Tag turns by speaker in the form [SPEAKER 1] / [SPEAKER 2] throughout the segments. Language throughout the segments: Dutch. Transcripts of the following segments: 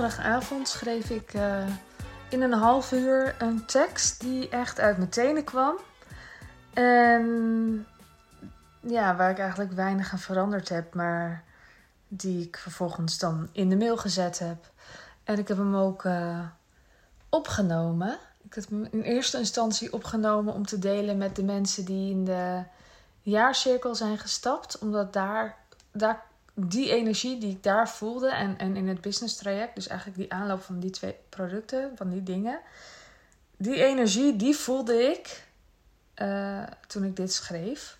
[SPEAKER 1] donderdagavond schreef ik eh, in een half uur een tekst die echt uit mijn tenen kwam. En ja, waar ik eigenlijk weinig aan veranderd heb, maar die ik vervolgens dan in de mail gezet heb. En ik heb hem ook uh, opgenomen. Ik heb hem in eerste instantie opgenomen om te delen met de mensen die in de jaarcirkel zijn gestapt. Omdat daar, daar die energie die ik daar voelde en, en in het business traject, dus eigenlijk die aanloop van die twee producten, van die dingen, die energie die voelde ik uh, toen ik dit schreef.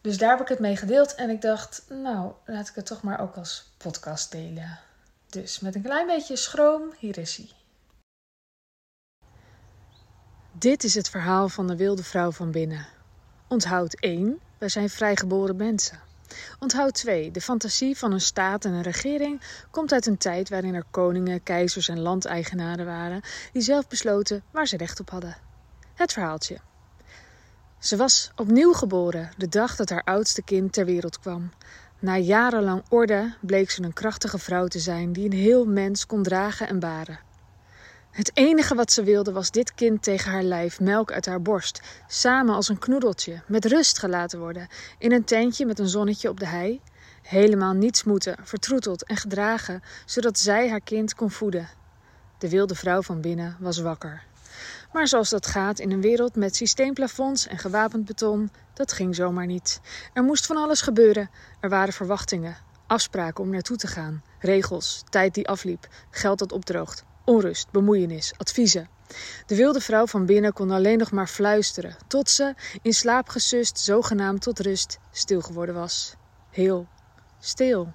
[SPEAKER 1] Dus daar heb ik het mee gedeeld en ik dacht, nou, laat ik het toch maar ook als podcast delen. Dus met een klein beetje schroom, hier is hij. Dit is het verhaal van de wilde vrouw van binnen. Onthoud 1, wij zijn vrijgeboren mensen. Onthoud 2. De fantasie van een staat en een regering komt uit een tijd waarin er koningen, keizers en landeigenaren waren die zelf besloten waar ze recht op hadden. Het verhaaltje. Ze was opnieuw geboren de dag dat haar oudste kind ter wereld kwam. Na jarenlang orde bleek ze een krachtige vrouw te zijn die een heel mens kon dragen en baren. Het enige wat ze wilde was dit kind tegen haar lijf, melk uit haar borst, samen als een knoedeltje, met rust gelaten worden, in een tentje met een zonnetje op de hei. Helemaal niets moeten, vertroeteld en gedragen, zodat zij haar kind kon voeden. De wilde vrouw van binnen was wakker. Maar zoals dat gaat in een wereld met systeemplafonds en gewapend beton, dat ging zomaar niet. Er moest van alles gebeuren. Er waren verwachtingen, afspraken om naartoe te gaan, regels, tijd die afliep, geld dat opdroogt, onrust, bemoeienis, adviezen. De wilde vrouw van binnen kon alleen nog maar fluisteren, tot ze, in slaap gesust, zogenaamd tot rust, stil geworden was. Heel stil.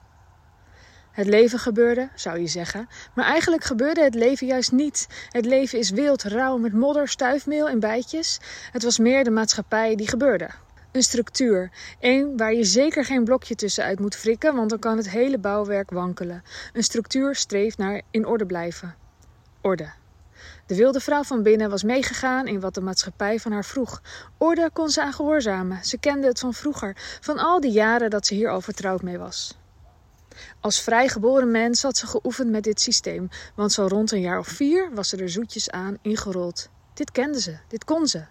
[SPEAKER 1] Het leven gebeurde, zou je zeggen, maar eigenlijk gebeurde het leven juist niet. Het leven is wild, rauw, met modder, stuifmeel en bijtjes. Het was meer de maatschappij die gebeurde. Een structuur, één waar je zeker geen blokje tussenuit moet frikken, want dan kan het hele bouwwerk wankelen. Een structuur streeft naar in orde blijven orde. De wilde vrouw van binnen was meegegaan in wat de maatschappij van haar vroeg. Orde kon ze aan gehoorzamen. Ze kende het van vroeger, van al die jaren dat ze hier al vertrouwd mee was. Als vrijgeboren mens had ze geoefend met dit systeem, want zo rond een jaar of vier was ze er zoetjes aan ingerold. Dit kende ze, dit kon ze.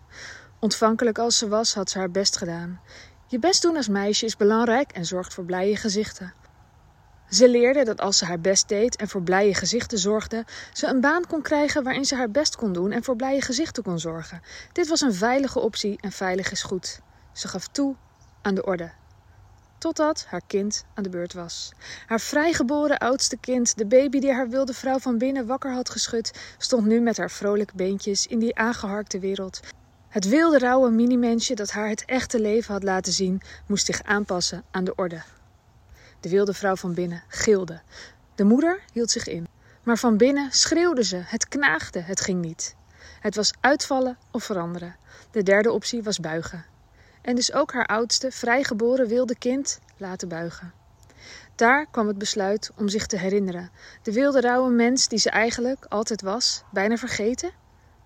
[SPEAKER 1] Ontvankelijk als ze was, had ze haar best gedaan. Je best doen als meisje is belangrijk en zorgt voor blije gezichten. Ze leerde dat als ze haar best deed en voor blije gezichten zorgde, ze een baan kon krijgen waarin ze haar best kon doen en voor blije gezichten kon zorgen. Dit was een veilige optie en veilig is goed. Ze gaf toe aan de orde. Totdat haar kind aan de beurt was. Haar vrijgeboren oudste kind, de baby die haar wilde vrouw van binnen wakker had geschud, stond nu met haar vrolijke beentjes in die aangeharkte wereld. Het wilde rauwe minimensje dat haar het echte leven had laten zien, moest zich aanpassen aan de orde. De wilde vrouw van binnen gilde. De moeder hield zich in. Maar van binnen schreeuwde ze, het knaagde, het ging niet. Het was uitvallen of veranderen. De derde optie was buigen. En dus ook haar oudste, vrijgeboren wilde kind laten buigen. Daar kwam het besluit om zich te herinneren. De wilde rauwe mens die ze eigenlijk altijd was, bijna vergeten.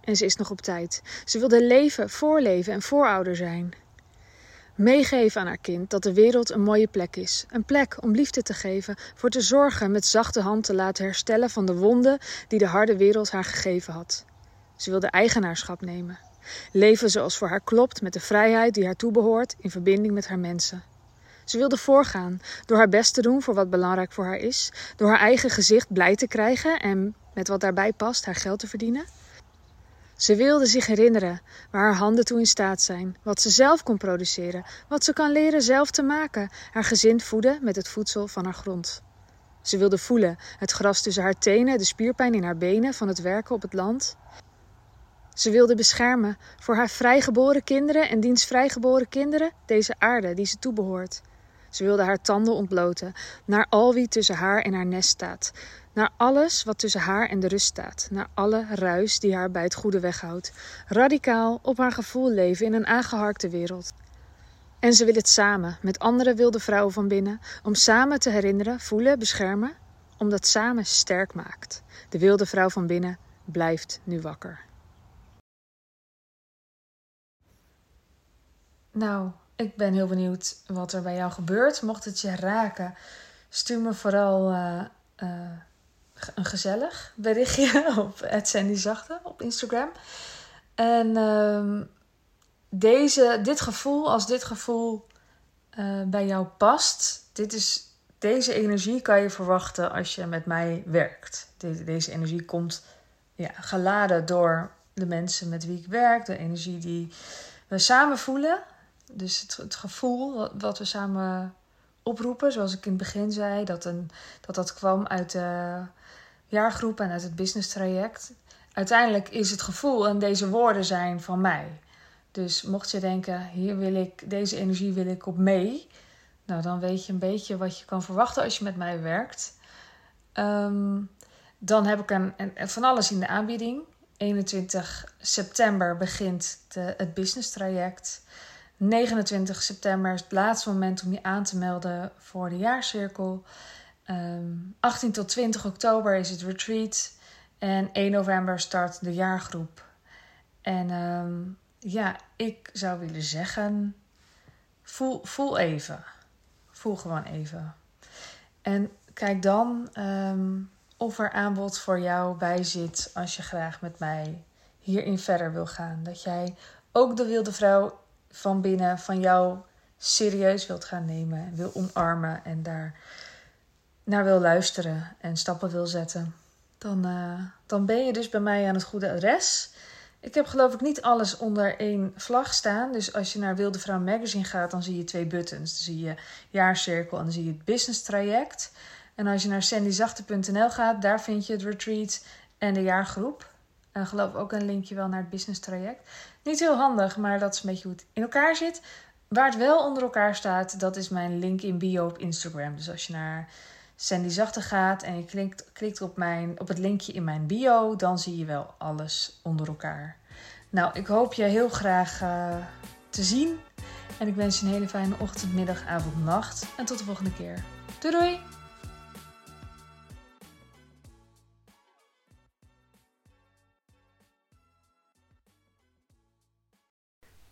[SPEAKER 1] En ze is nog op tijd. Ze wilde leven, voorleven en voorouder zijn. Meegeven aan haar kind dat de wereld een mooie plek is. Een plek om liefde te geven, voor te zorgen, met zachte hand te laten herstellen van de wonden die de harde wereld haar gegeven had. Ze wilde eigenaarschap nemen. Leven zoals voor haar klopt, met de vrijheid die haar toebehoort, in verbinding met haar mensen. Ze wilde voorgaan, door haar best te doen voor wat belangrijk voor haar is, door haar eigen gezicht blij te krijgen en, met wat daarbij past, haar geld te verdienen. Ze wilde zich herinneren waar haar handen toe in staat zijn, wat ze zelf kon produceren, wat ze kan leren zelf te maken, haar gezin voeden met het voedsel van haar grond. Ze wilde voelen het gras tussen haar tenen, de spierpijn in haar benen van het werken op het land. Ze wilde beschermen voor haar vrijgeboren kinderen en diens vrijgeboren kinderen deze aarde die ze toebehoort. Ze wilde haar tanden ontbloten naar al wie tussen haar en haar nest staat, naar alles wat tussen haar en de rust staat, naar alle ruis die haar bij het goede weghoudt. Radicaal op haar gevoel leven in een aangeharkte wereld. En ze wil het samen met andere wilde vrouwen van binnen, om samen te herinneren, voelen, beschermen, omdat samen sterk maakt. De wilde vrouw van binnen blijft nu wakker. Nou, ik ben heel benieuwd wat er bij jou gebeurt. Mocht het je raken, stuur me vooral uh, uh, een gezellig berichtje op Sandy Zachte op Instagram. En ehm, deze, dit gevoel, als dit gevoel uh, bij jou past, dit is, deze energie kan je verwachten als je met mij werkt. deze energie komt ja, geladen door de mensen met wie ik werk, de energie die we samen voelen. Dus het, het gevoel wat we samen oproepen, zoals ik in het begin zei, dat een, dat, dat kwam uit de jaargroep en uit het business traject. Uiteindelijk is het gevoel en deze woorden zijn van mij. Dus mocht je denken, hier wil ik, deze energie wil ik op mee. Nou, dan weet je een beetje wat je kan verwachten als je met mij werkt. Ehm, dan heb ik een, een, van alles in de aanbieding. 21 september begint de, het business traject. 29 september is het laatste moment om je aan te melden voor de jaarcirkel. 18 ehm, tot 20 oktober is het retreat. En 1 november start de jaargroep. En ehm, ja, ik zou willen zeggen: voel, voel even. Voel gewoon even. En kijk dan ehm, of er aanbod voor jou bij zit als je graag met mij hierin verder wil gaan. Dat jij ook de wilde vrouw van binnen van jou serieus wilt gaan nemen, wil omarmen en daar naar wil luisteren en stappen wil zetten. Dan, uh, dan ben je dus bij mij aan het goede adres. Ik heb geloof ik niet alles onder één vlag staan. Dus als je naar Wilde Vrouw Magazine gaat, dan zie je twee buttons. Dan zie je jaarcirkel en dan zie je het business traject. En als je naar sandyzachte.nl gaat, daar vind je het retreat en de jaargroep. En geloof ook een linkje wel naar het business traject. Niet heel handig, maar dat is een beetje hoe het in elkaar zit. Waar het wel onder elkaar staat, dat is mijn link in bio op Instagram. Dus als je naar Sandy Zachte gaat en je klikt, klikt op, mijn, op het linkje in mijn bio, dan zie je wel alles onder elkaar. Nou, ik hoop je heel graag uh, te zien. En ik wens je een hele fijne ochtend, middag, avond, nacht. En tot de volgende keer. Doei doei!